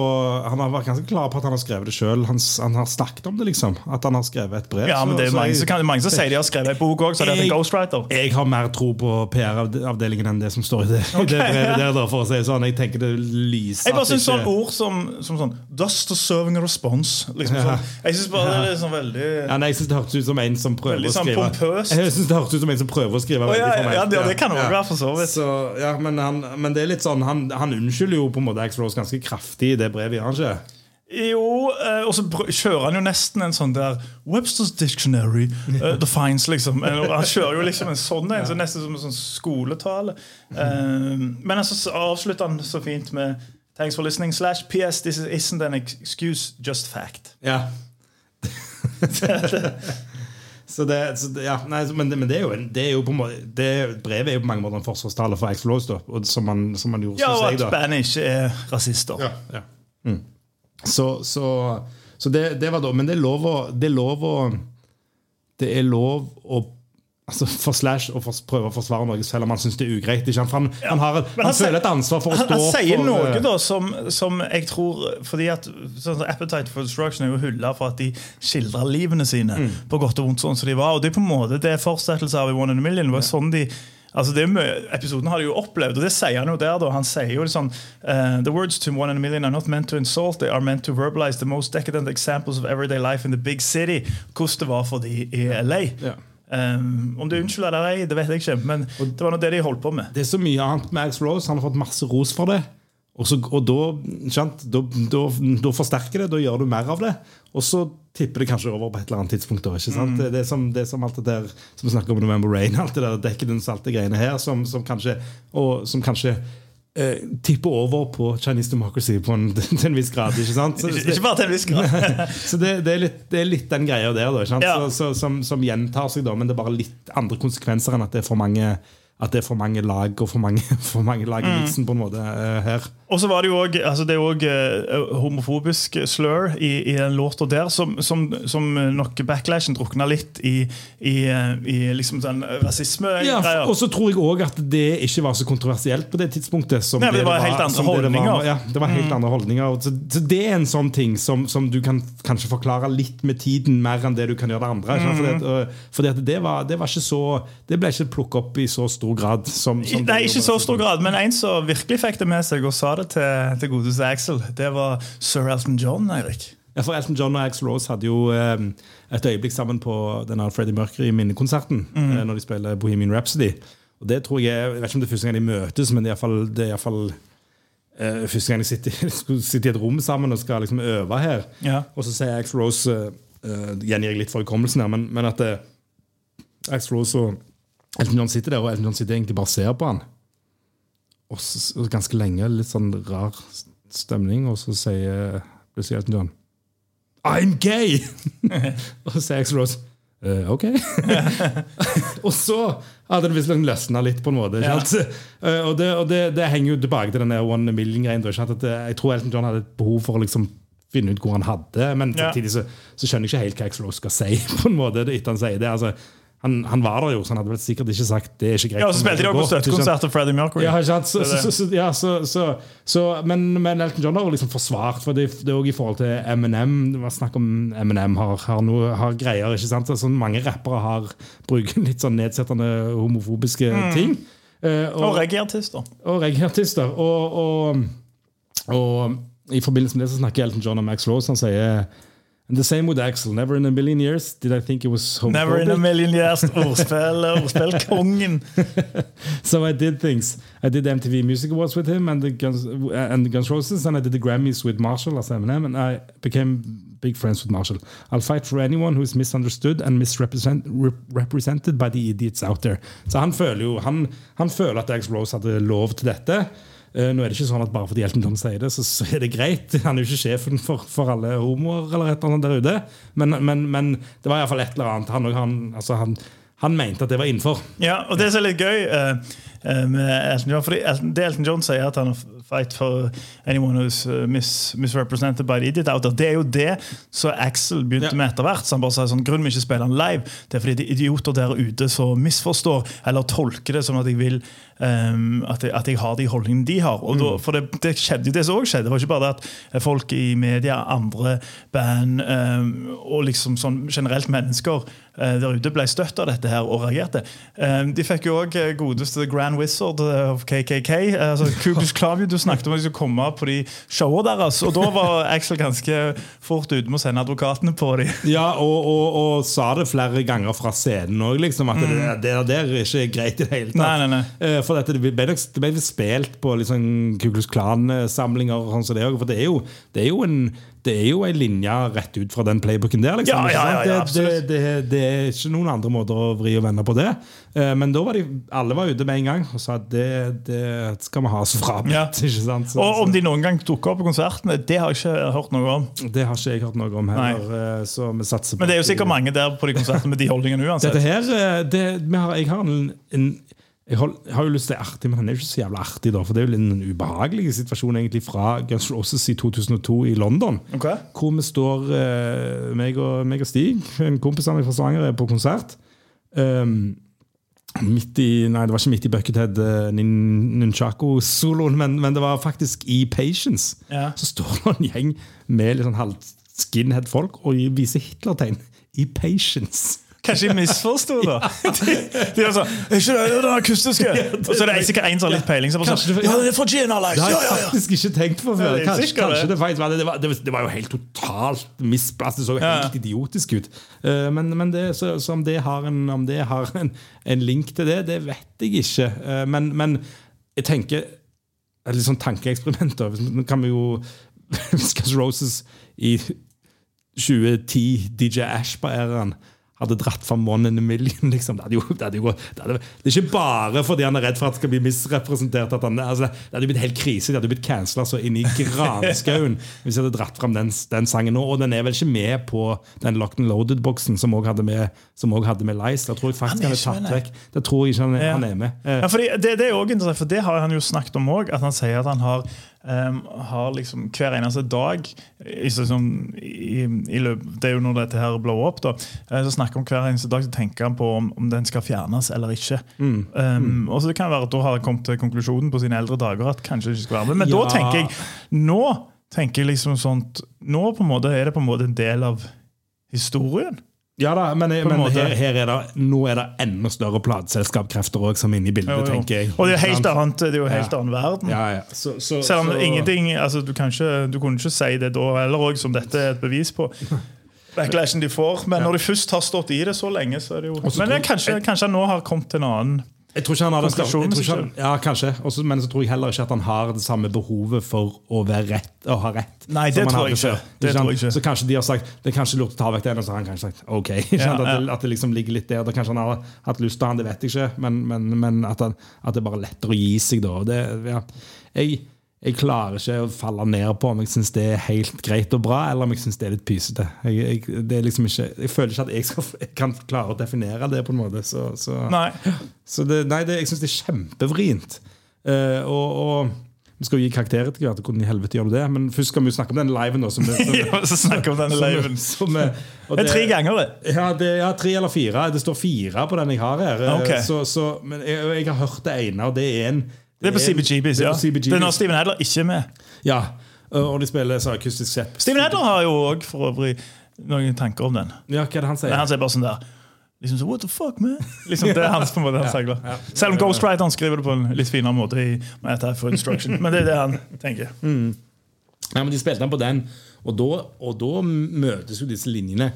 Han har vært ganske klar på at han har skrevet det sjøl. Han, han har snakket om det, liksom. At han har skrevet et brev. Ja, men det er Så- så mange, som kan, mange som sier de har skrevet en bok òg, så det er en ghostwriter. Jeg har mer tro på PR-avdelingen enn det som står i det, okay, det brevet der. da, for å si sånn. Jeg tenker det lyser Jeg bare syns synes sånn ord som, som sånn Dust of serving a response. Liksom, Ja. sånn. Jeg syns bare det er liksom veldig ja, nei, Jeg syns det hørtes ut som en som prøver å sånn skrive pompøst. Jeg synes det hørtes ut som en som prøver å skrive oh, ja, ja, det, ja, det kan også være for så vidt. Så, ja, men, han, men det er litt sånn han, han unnskylder jo på en måte X-Rose ganske kraftig i det brevet, gjør han ikke? Jo, eh, og så kjører han jo nesten en sånn der Webster's Dictionary uh, defines, liksom. Eh, Han kjører jo liksom en sånn en, så nesten som en sånn skoletale. Eh, men altså, så avslutter han så fint med Thanks for listening slash PS. This isn't an excuse, just fact. Ja. så det, så det, ja, nei, men, det, men det er jo, det er jo på en måte det, Brevet er jo på mange måter en forsvarstale for Axl Rose, da, og som man, som man gjorde Ja, og at bandet ikke er rasister. Ja, ja. Mm. Så, så, så det, det var da Men det er lov å Det er lov å Det er lov å Altså for Slash å prøve å forsvare Norge selv om han syns det er ugreit. For Han, han, har, han, føler et ansvar for å han, stå han sier noe eh, da som, som jeg tror Fordi at sånn Appetite for Destruction er jo hylla for at de skildrer livene sine Mm. på godt og vondt sånn som de var. Og det er på en måte det er fortsettelse av I One in a Million. Var var sånn de Altså det Episoden har de jo opplevd, og det sier han jo der. da Han sier jo sånn uh, The words to one in a million are not meant to insult, they are meant to verbalize the most decadent examples of everyday life in the big city. Hvordan det var for de i LA. Ja. Um, om det unnskylder unnskyldt eller ei, det vet jeg ikke, men det var nå det de holdt på med. Det er så mye annet med Ax Rose. Han har fått masse ros for det. Og, så, og da, sant, da, da, da forsterker det, da gjør du mer av det. Og så tipper det kanskje over på et eller annet tidspunkt. Da, ikke sant? Det, er som, det er som alt det der som vi snakker om November Rain, alt det der decadence, alt det greiene her, som, som kanskje, og, som kanskje eh, tipper over på Chinese democracy på en, til en viss grad. ikke sant? Så, Ikke, bare til en viss grad. så det, det, er litt, det er litt den greia der, da? Ja. Så, så, som, som gjentar seg, da, men det er bare litt andre konsekvenser enn at det er for mange at det er for mange lag og for mange, for mange lag i miksen på en måte eh, her. Og så var det jo også, altså det er òg homofobisk slur i, i den låta der, som, som, som nok backlashen drukna litt i, i, eh, i liksom sånn Ja, rasisme-greier. og så tror jeg òg at det ikke var så kontroversielt på det tidspunktet. Som Nei, men det var helt andre som det det var- holdninger. Mm. ja, det var helt andre holdninger. Så, så det er en sånn ting som, som du kan kanskje forklare litt med tiden, mer enn det du kan gjøre det andre. Mm. sant? Fordi, at, øh, fordi at det, var, det var ikke så Det ble ikke plukket opp i så stor grad som, som Nei, ikke så stor grad, men en som virkelig fikk det med seg og sa det til, til godeste Axel, det var sir Elton John, Eirik. Ja, for Elton John og Axl Rose hadde jo eh, et øyeblikk sammen på denne Freddie Mercury-minnekonserten. Mm. eh, når de spiller Bohemian Rhapsody. Og det tror Jeg jeg vet ikke om det er første gang de møtes, men det er iallfall i hvert fall, eh, første gang de sitter, sitter, i et rom sammen og skal liksom øve her. Ja. Og så sier Axl Rose eh, eh, Gjengir jeg litt for hukommelsen her, men, men at eh, Axl Rose og Elton John sitter der, og Elton John sitter egentlig bare og ser på han. Og så, ganske lenge, litt sånn rar stemning, og så sier plutselig Elton John I'm gay! og så sier Axel Rose uh, ok. og så hadde det visstnok løsna litt, på en måte. Sant? Eh, og det, og det, det henger jo tilbake til den one million-greien. det- Jeg tror Elton John hadde et behov for å liksom finne ut hvor han hadde, men Ja. samtidig så, så skjønner jeg ikke helt hva Axel Rose skal si. på en måte, etter han sier det. Altså, han, han var der jo, så han hadde vel sikkert ikke sagt det er ikke greit. Ja, og så spilte de også på støttekonsert av Freddie Mercury. Ja, ikke sant? Så, så, så, ja, så, så, så, men, men Elton John har liksom forsvart, for det, det er også i forhold til Eminem. Det var snakk om Eminem har, har, noe, har greier. ikke sant? Altså, mange rappere har bruker litt sånn nedsettende homofobiske ting. Eh, Mm. Og reggae-artister. og reggaeartister. Og, Og, og, og i forbindelse med det så snakker Elton John om Max Rose. Han sier And the same with Axel. Never in a million years did I think it was homophobic. Never in a million years. Ordspill, ordspillkongen. So I did things. I did MTV Music Awards with him and the Guns, uh, and the Guns Roses, and I did the Grammys with Marshall as Eminem, and I became big friends with Marshall. I'll fight for anyone who is misunderstood and misrepresent, rep- represented by the idiots out there. Så han føler jo han, han føler at Alex Rose hadde lov til dette. Eh, nå er det ikke sånn at Bare fordi Elton John sier det, så, så er det greit. Han er jo ikke sjefen for, for alle homoer eller et eller annet der ute. Men, men, men det var iallfall et eller annet. Han, han, altså han, han mente at det var innenfor. Ja, og det som er litt gøy eh, med Elton John fordi Elton, Det Elton John sier at han fight for anyone who's uh, mis, misrepresented by the idiot out there, det er jo det som Axel begynte Ja. med etter hvert. Så han bare sa sånn, Grunnen vi ikke spiller han live, det er fordi er idioter der ute som misforstår eller tolker det som at jeg vil ehm, at, jeg, at jeg har de holdningene de har. Og da, for det, det skjedde jo det som også skjedde. Det var ikke bare det at folk i media, andre band um, og liksom sånn generelt mennesker uh, der ute ble støtt av dette her og reagerte. Um, de fikk jo òg godeste Grand Wizard of KKK. eh, altså Kubus Klavio, du snakket om at de skulle komme på de showene deres. Og da var Axel ganske fort ute med å sende advokatene på dem. Ja, og, og, og sa det flere ganger fra scenen òg, liksom, at det, det der er ikke greit i det hele tatt. Nei, nei, nei. Eh, For dette, det ble det ble spilt på liksom Kuklus Klan-samlinger. sånn så det, for det er jo, det er jo en det er jo en linje rett ut fra den playbooken der. Liksom, Ja, ja, ja, det, det, det, er ikke noen andre måter å vri og vende på det. Eh, Men da var de, alle var ute med en gang og sa at det, det skal vi ha oss frabedt. Og om de noen gang dukker opp på konsertene, det har jeg ikke hørt noe om. det har ikke jeg hørt noe om heller. eh, Men det er jo sikkert mange der på de konsertene med de holdningene uansett. Dette her, eh, det, har, jeg har en, en jeg, har jo lyst til å være artig, men han er jo ikke så jævla artig. da For det er jo en ubehagelig situasjon egentlig fra Guns Roses i 2002 i London. Okay. Hvor vi står, eh, meg, og, meg og Stig, en kompis av meg fra Stavanger, er på konsert. Um, midt i Nei, det var ikke midt i Buckethead uh, Nunchako-soloen, men, men det var faktisk i Patience. Ja. Så står det en gjeng med litt sånn halvt skinhead-folk og viser Hitler-tegn i Patience. Kanskje jeg misforsto, da. De, de var sånn ikke det den akustiske? Og så er det sikkert en som har litt peiling. Som bare sånn, ja, det er fra Gin Alex! Det har jeg ja, ja. faktisk ikke tenkt på før. Kanskje, kanskje det. faktisk det, var, det, var, det var jo helt totalt misplass. Det så jo helt idiotisk ut. Eh, Men, men det, så, så om det har, en, om det har en, en link til det, det vet jeg ikke. Eh, Men, men jeg tenker et litt sånn tankeeksperiment. Nå kan vi jo Hvis Guns Roses i 2010, DJ Ash på æraen hadde dratt fram One in a Million. Liksom. Det, jo, det, jo, det, hadde, det er ikke bare fordi han er redd for at det skal bli misrepresentert. At han, altså, det hadde jo blitt helt krise. Det hadde blitt cancela så inn i granskauen hvis jeg hadde dratt fram den, den sangen nå. Og den er vel ikke med på den Locked and Loaded-boksen som òg hadde hadde med Lice. Da tror jeg faktisk Han han er med, tatt vekk. Det tror jeg ikke han, Ja. han er med. Ja, det er også interessant, for det har han jo snakket om òg. At han sier at han har, ehm, har liksom hver eneste dag i, sånn, i, i løp, Det er jo når dette her blower opp, da. eh, Så snakker han om hver eneste dag så tenker han på om, om den skal fjernes eller ikke. Mm. Um, og så det kan være at Da har han kommet til konklusjonen på sine eldre dager at kanskje det ikke skal være med. Men Ja. da tenker jeg Nå tenker jeg liksom sånt Nå på en måte er det på en måte en del av historien. Ja da, men, men her, her er det, nå er det enda større plateselskapkrefter som er inne i bildet, Jo, jo. tenker jeg. Og det er helt annet, det er jo helt Ja. annen verden. Ja, ja. Så, så, Selv om så- ingenting altså, du, ikke, du kunne ikke si det da heller òg, som dette er et bevis på. Backlashen de får. Men når de først har stått i det så lenge, så er det jo Og Men det, kanskje, kanskje nå har kommet til en annen Jeg tror ikke han har det han, Ja, kanskje. Også, men så tror jeg heller ikke at han har det samme behovet for å være rett å ha rett. Nei, det tror jeg før. Det tror jeg ikke. Så kanskje de har sagt det er kanskje lurt å ta vekk den, og så har han kanskje sagt ok. Ja. At, det, at det liksom ligger litt der. Da kanskje han har hatt lyst til han, det vet jeg ikke. Men, men, men at, han, at det er bare lettere å gi seg da. Og Det, ja. jeg, jeg klarer ikke å falle ned på om jeg syns det er helt greit og bra, eller om jeg syns det er litt pysete. Jeg, jeg, det er liksom ikke, jeg føler ikke at jeg, skal, jeg kan klare å definere det på en måte. Så, så. Nei. Så det, nei, det, jeg syns det er kjempevrient. Uh, og, og vi skal jo gi karakterer etter hvert. Hvordan i helvete gjør du det? Men først skal vi jo snakke om den liven. Som, som, Ja, så snakke om den liven. som og Det er tre ganger, det. Ja, det, ja, tre eller fire. Det står fire på den jeg har her. Okay. Så, så, men jeg, jeg har hørt det ene, og det er en Det er på CBGBs, ja. Det er når Steven Adler ikke er med. Ja, og de spiller så akustisk sett. Steven Adler har jo òg for øvrig noen tanker om den. Ja, hva er det han sier? Men han sier bare sånn der Liksom så, What the fuck, man? Liksom, det er hans på en måte han segler. ja. Selv om Ghostwriter skriver det på en litt finere måte i My Attack for Instruction. Men det er det han tenker. Ja, men De spilte han på den, og da, og da møtes jo disse linjene.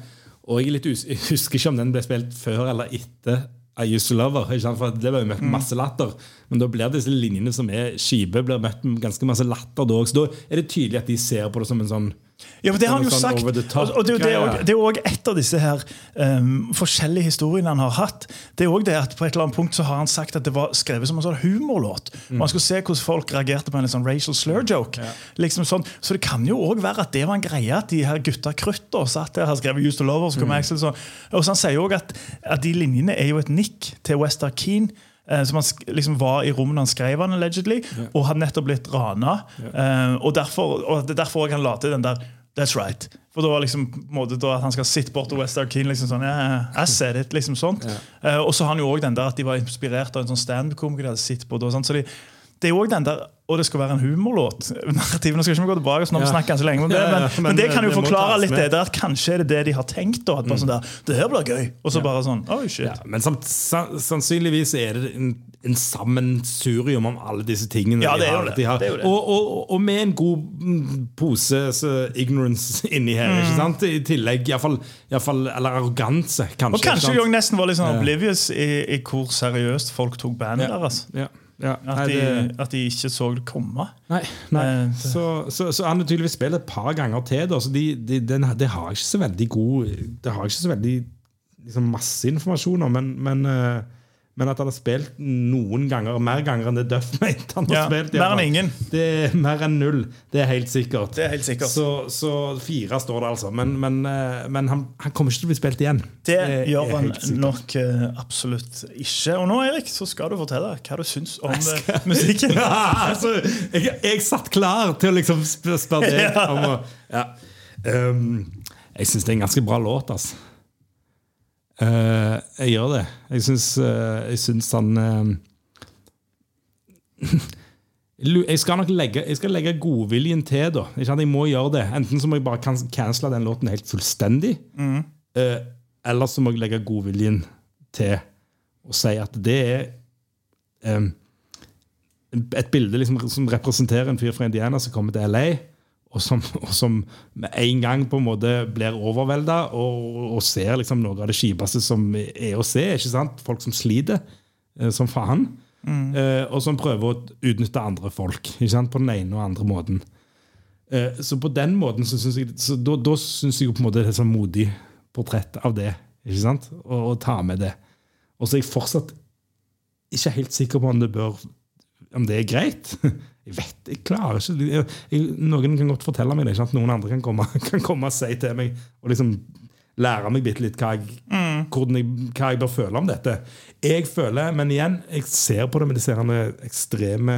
Og jeg, jeg husker ikke om den ble spilt før eller etter I Used To Lover. For det ble jo masse latter. Men da blir disse linjene som er skipe, blir møtt med ganske masse latter da. Så da er det tydelig at de ser på det som en sånn Ja, men det har han jo Sånn sagt. Og, og det, er jo det, det er òg et av disse her um, forskjellige historiene han har hatt. Det er også det at På et eller annet punkt så har han sagt at det var skrevet som en sånn humorlåt. Mm. Man skulle se hvordan folk reagerte på en sånn racial slur joke. Liksom sånn. Så det kan jo òg være at det var en greie at de her gutta krutta satt der har skrevet Used to Lover. så kom Mm. Axel sånn. Og så Han sier òg at, at de linjene er jo et nikk til Wester Keen. Eh, Som han liksom var i rommet da han skrev han allegedly, og hadde nettopp blitt rana. Eh, og, derfor, og det er derfor han la til den der That's right. For da var liksom måte da at han skal sitte bort til West Arkeen liksom sånn, yeah, I said it, liksom sånt. Eh, og så har han jo også den der at de var inspirert av en sånn stand-komiker de hadde sett på. Da, sånn, Så de, det er jo også den der, Og det skal være en humorlåt. Nå skal ikke vi gå tilbake, og har vi Ja. ganske lenge om det, Ja, ja, men, ja, men, men det kan jo det forklare litt det der kanskje er det det de har tenkt. da, at bare sånn der, Det her blir gøy. Og så bare sånn oh shit. Ja, men samt, sannsynligvis er det en, en sammensurium om alle disse tingene. Ja, det er jo det. De har. Det er jo det. Og, og, og med en god mm, pose så ignorance inni her. Mm. ikke sant? I tillegg, iallfall, Eller arroganse, kanskje. Og kanskje sant? nesten var litt sånn oblivious i, i hvor seriøst folk tok bandet deres. Ja, ja. At, Nei, de, det, at de ikke så det komme. nei, nei. Eh, Så, så, så han har tydeligvis spilt et par ganger til. Da, så de, de, den, det har ikke så veldig god Det har ikke så veldig liksom, masse informasjon om, men, men, eh, men at han har spilt noen ganger, mer ganger enn det Duff mente han har Ja, spilt. mer enn ingen. Det er mer enn null. Det er helt sikkert. Det er helt sikkert. Så, så fire står det altså. Men, men, eh, men han, han kommer ikke til å bli spilt igjen. Det det gjør han nok eh, absolutt ikke. Og nå, Erik, så skal du fortelle hva du syns om eh, musikken. Ja, altså, jeg, jeg satt klar til å liksom spørre deg om å ja. um, Jeg syns det er en ganske bra låt, altså. Eh, jeg gjør det. Jeg syns, uh, jeg syns han uh, Jeg skal nok legge, jeg skal legge godviljen til, da. Jeg må gjøre det. Enten så må jeg bare cancele den låten helt fullstendig, eh, eller så må jeg legge godviljen til og si at det er um, et bilde liksom, som representerer en fyr fra Indiana som kommer til LA, og som, og som med en gang på en måte blir overvelda og, og ser liksom noe av det kjipeste som er å se. ikke sant? Folk som sliter eh, som faen. Eh, og som prøver å utnytte andre folk ikke sant? på den ene og andre måten. Eh, så på den måten så synes jeg så da, da synes jeg på en måte det er et sånn modig portrett av det. ikke sant? Og, ta med det. Og så er jeg fortsatt ikke helt sikker på om det bør om det er greit. Jeg vet, jeg klarer ikke jeg, jeg, Noen kan godt fortelle meg det. Ikke sant? Noen andre kan komme, kan komme og si til meg og liksom lære meg bitte litt hva jeg, hvordan jeg, hva jeg bør føle om dette. Jeg føler, men igjen, jeg ser på det med disse serende ekstreme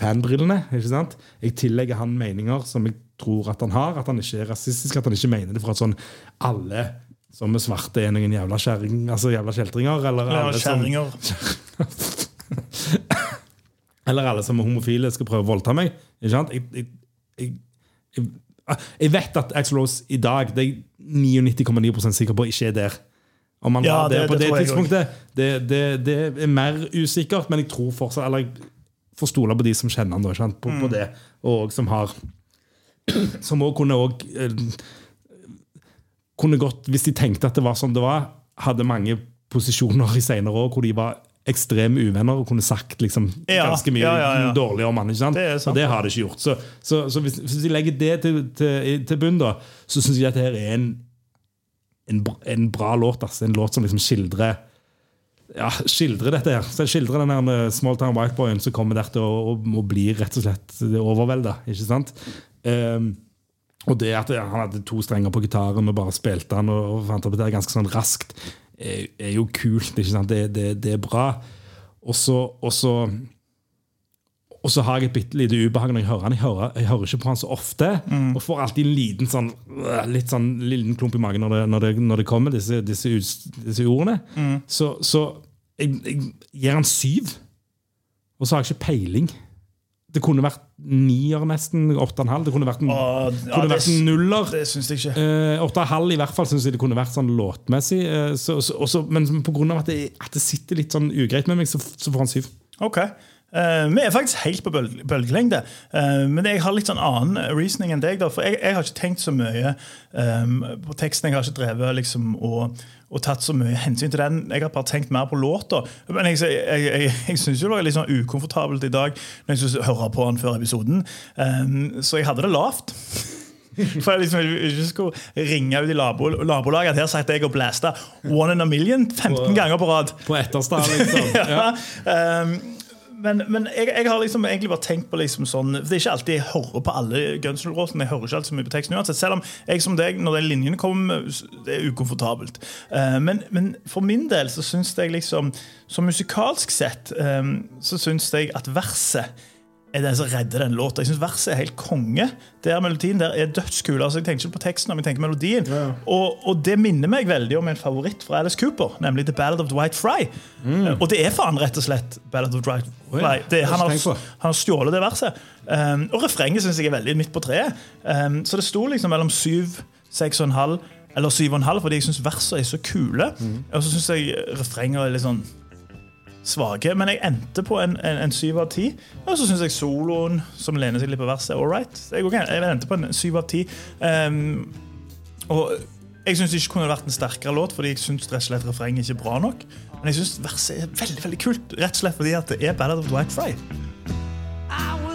fanbrillene. ikke sant? Jeg tillegger han meninger som jeg tror at han har. At han ikke er rasistisk, at han ikke mener det for at sånn alle som er svarte, er noen jævla kjerring, altså jævla kjeltringer. Eller, Eller alle som- kjerringer. eller alle som er homofile skal prøve å voldta meg. Ikke sant? Jeg, jeg, jeg, jeg, vet at Axel Rose i dag Det er jeg 99,9% sikker på ikke er der. Om han Ja, var der det- på det det, tidspunktet, det, det, det er mer usikkert. Men jeg tror fortsatt Eller jeg får stole på de som kjenner han da, sant? På, Mm. på det. Og som har Som òg kunne òg kunne gått, Hvis de tenkte at det var sånn det var, hadde mange posisjoner i senere år hvor de var ekstreme uvenner og kunne sagt liksom ganske mye ja, ja, ja. dårlig om han. ikke sant? Det sant. Og det har de ikke gjort. Så, så, så hvis, hvis de legger det til, til, til bunn, da, så syns jeg at dette er en, en, en bra låt. Altså. En låt som liksom skildrer ja, skildrer dette her. Så skildrer den her small town white boyen som kommer der til å, bli rett og slett overvelda. Ikke sant? Ehm, og det at han hadde to strenger på gitaren og bare spilte han og, og fant opp det ganske sånn raskt, er, er jo kult. ikke sant? Det, det, det er bra. Og så og så har jeg et bitte lite ubehag når jeg hører han. Jeg hører, jeg hører ikke på han så ofte. Og får alltid en liten sånn litt sånn liten klump i magen når det, når det, når det kommer, disse, disse, disse ordene. Så, så jeg, jeg gir han syv. Og så har jeg ikke peiling. Det kunne vært nier, nesten. Åtte og en halv. Det kunne vært en, Åh, ja, kunne det- vært en nuller. Det syns jeg ikke. Eh, Åtte og en halv i hvert fall syns jeg det kunne vært sånn låtmessig. eh, så, så, også, men av at det, at det sitter litt sånn ugreit med meg, så, så får han syv. Ok. Eh, vi er faktisk helt på bølge, bølgelengde. Uh, men jeg har litt sånn annen reasoning enn deg. da, For jeg, jeg har ikke tenkt så mye um, på teksten. Jeg har ikke drevet liksom og, og tatt så mye hensyn til den. Jeg har bare tenkt mer på låta. Men jeg, jeg, jeg, jeg, syns det var litt sånn ukomfortabelt i dag når jeg skulle høre på den før episoden. Um, så jeg hadde det lavt. For jeg liksom ikke skulle ringe ut i labo nabolaget at her satt jeg og blasta One in a Million 15 ganger på rad. På etterstad, liksom. Ja. Um, men, men jeg, jeg har liksom egentlig bare tenkt på liksom sånn For Det er ikke alltid jeg hører på alle Guns N' Roses. Jeg hører ikke alltid så mye på teksten uansett. Selv om jeg som deg, når den linjen kommer, det er ukomfortabelt. Uh, men, men for min del så syns jeg liksom Så musikalsk sett um, så syns jeg at verset er den som redder den låta. Jeg synes Verset er helt konge. Der Melodien der er dødskul. Altså, jeg tenker ikke på teksten, men jeg tenker melodien. Og, og det minner meg veldig om en favoritt fra Alice Cooper, nemlig The Ballad of Dwight Fry. Og det er faen rett og slett Ballad of Dwight White Fry. Det, han, har, han stjålet det verset. Um, og refrenget syns jeg er veldig midt på treet. Um, så det sto liksom mellom syv, seks og en halv eller syv og en halv, fordi jeg syns versene er så kule. Og så syns jeg refrenget er litt sånn svake. Men jeg endte på en, en, en syv av ti. Og så syns jeg soloen, som lener seg litt på verset, er all right. Jeg, jeg endte på en syv av ti. Um, og jeg syns det ikke kunne vært en sterkere låt, fordi jeg syns refrenget ikke er bra nok. Men jeg syns verset er veldig veldig kult, rett og slett fordi at det er Ballad of Dwight Fry. I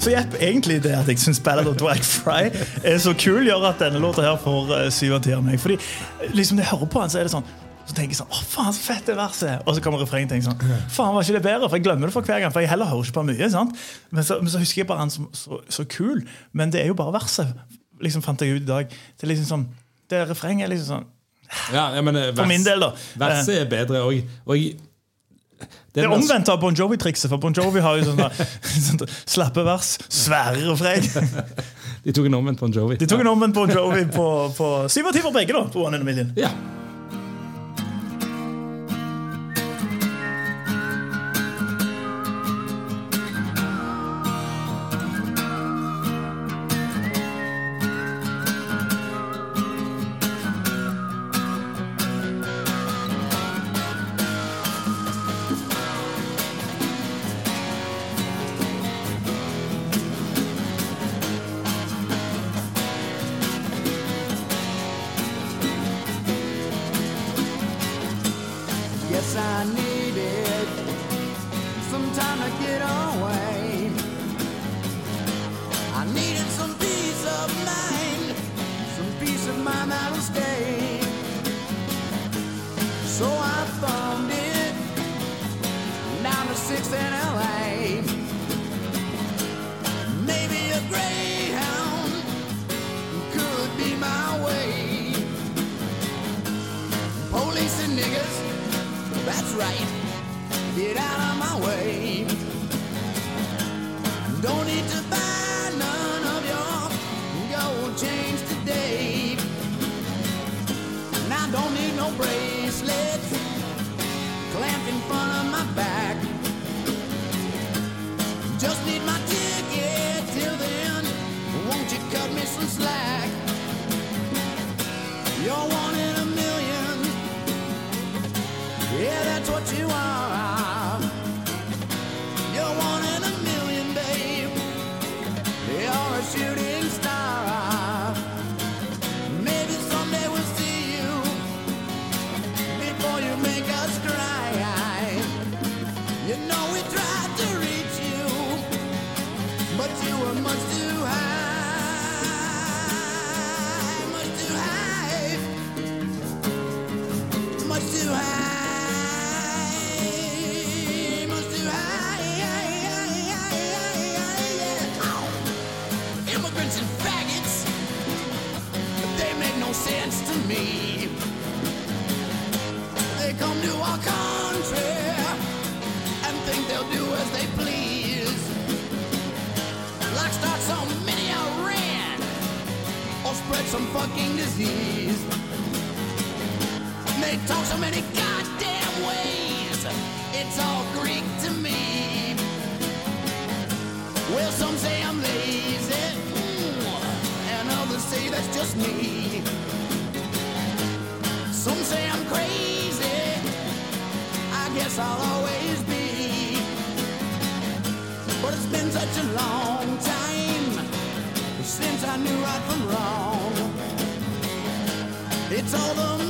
Så Jepp, egentlig det at jeg syns Ballad of Dwight Fry er så kul, gjør at denne låta her får eh, syv av ti av meg. Fordi liksom når jeg hører på han, så er det sånn så tenker jeg sånn, å faen, så fett det verset Og så kommer refrenget. tenker sånn, faen, var ikke det bedre? For jeg glemmer det for hver gang. For jeg heller hører ikke på mye. sant? Men så, men så husker jeg bare han som så, så, kul. Men det er jo bare verset, liksom fant jeg ut i dag. Det er liksom sånn, det refrenget er liksom sånn ja, men, vers, For min del, da. Verset er bedre òg. Og jeg det er omvendt av Bon Jovi-trikset, for Bon Jovi har jo sånne, sånne slappe vers. Sverre og Freg. De tok en omvendt Bon Jovi. De tok en omvendt Bon Jovi på, på syv timer begge, da, på One in a Million. Ja. It's all the